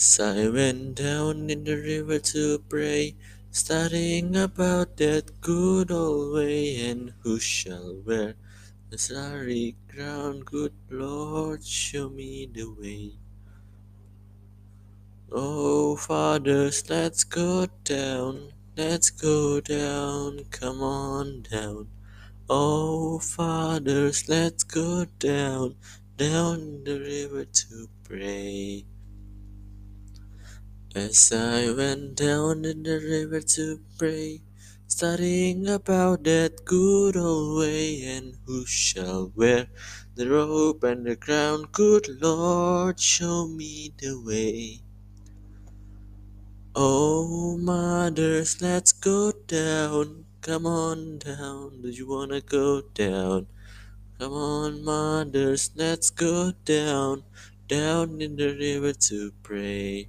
As I went down in the river to pray, studying about that good old way, and who shall wear the starry crown? Good Lord, show me the way. Oh, fathers, let's go down, let's go down, come on down. Oh, fathers, let's go down, down the river to pray. As I went down in the river to pray, studying about that good old way, and who shall wear the robe and the crown? Good Lord, show me the way. Oh, mothers, let's go down. Come on down. Do you wanna go down? Come on, mothers, let's go down. Down in the river to pray.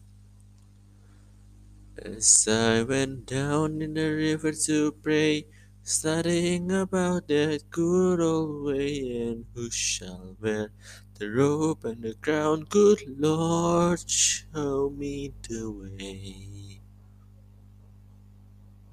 As I went down in the river to pray, studying about that good old way, and who shall wear the robe and the crown? Good Lord, show me the way.